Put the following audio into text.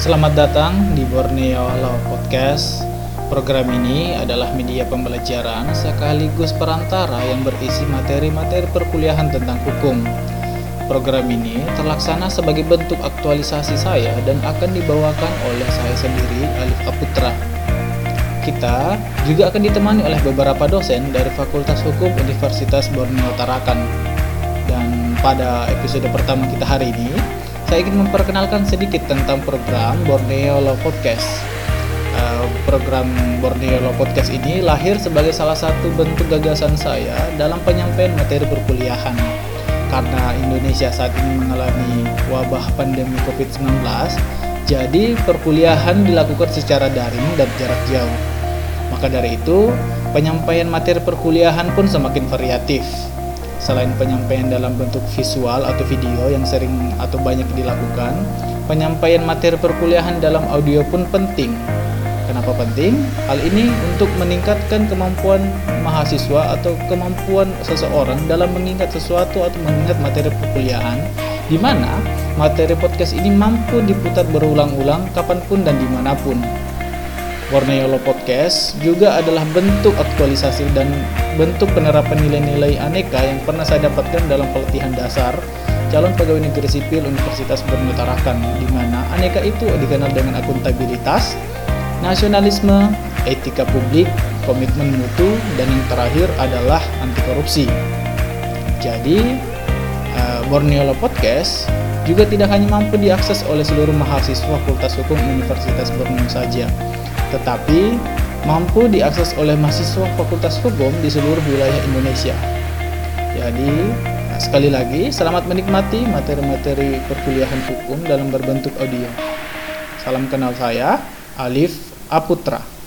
Selamat datang di Borneo Law Podcast. Program ini adalah media pembelajaran sekaligus perantara yang berisi materi-materi perkuliahan tentang hukum. Program ini terlaksana sebagai bentuk aktualisasi saya dan akan dibawakan oleh saya sendiri, Alif Aputra. Kita juga akan ditemani oleh beberapa dosen dari Fakultas Hukum Universitas Borneo Tarakan. Dan pada episode pertama kita hari ini, saya ingin memperkenalkan sedikit tentang program Borneo Law Podcast. Uh, program Borneo Law Podcast ini lahir sebagai salah satu bentuk gagasan saya dalam penyampaian materi perkuliahan. Karena Indonesia saat ini mengalami wabah pandemi COVID-19, jadi perkuliahan dilakukan secara daring dan jarak jauh. Maka dari itu, penyampaian materi perkuliahan pun semakin variatif. Selain penyampaian dalam bentuk visual atau video yang sering atau banyak dilakukan, penyampaian materi perkuliahan dalam audio pun penting. Kenapa penting? Hal ini untuk meningkatkan kemampuan mahasiswa atau kemampuan seseorang dalam mengingat sesuatu atau mengingat materi perkuliahan, di mana materi podcast ini mampu diputar berulang-ulang kapan pun dan di mana pun. Borneo Podcast juga adalah bentuk aktualisasi dan bentuk penerapan nilai-nilai aneka yang pernah saya dapatkan dalam pelatihan dasar calon pegawai negeri sipil Universitas Borneo Tarakan, di mana aneka itu dikenal dengan akuntabilitas, nasionalisme, etika publik, komitmen mutu, dan yang terakhir adalah anti korupsi. Jadi, uh, Borneo Podcast juga tidak hanya mampu diakses oleh seluruh mahasiswa Fakultas Hukum Universitas Borneo saja, tetapi mampu diakses oleh mahasiswa Fakultas Hukum di seluruh wilayah Indonesia. Jadi, nah, sekali lagi, selamat menikmati materi-materi perkuliahan hukum dalam berbentuk audio. Salam kenal saya, Alif Aputra.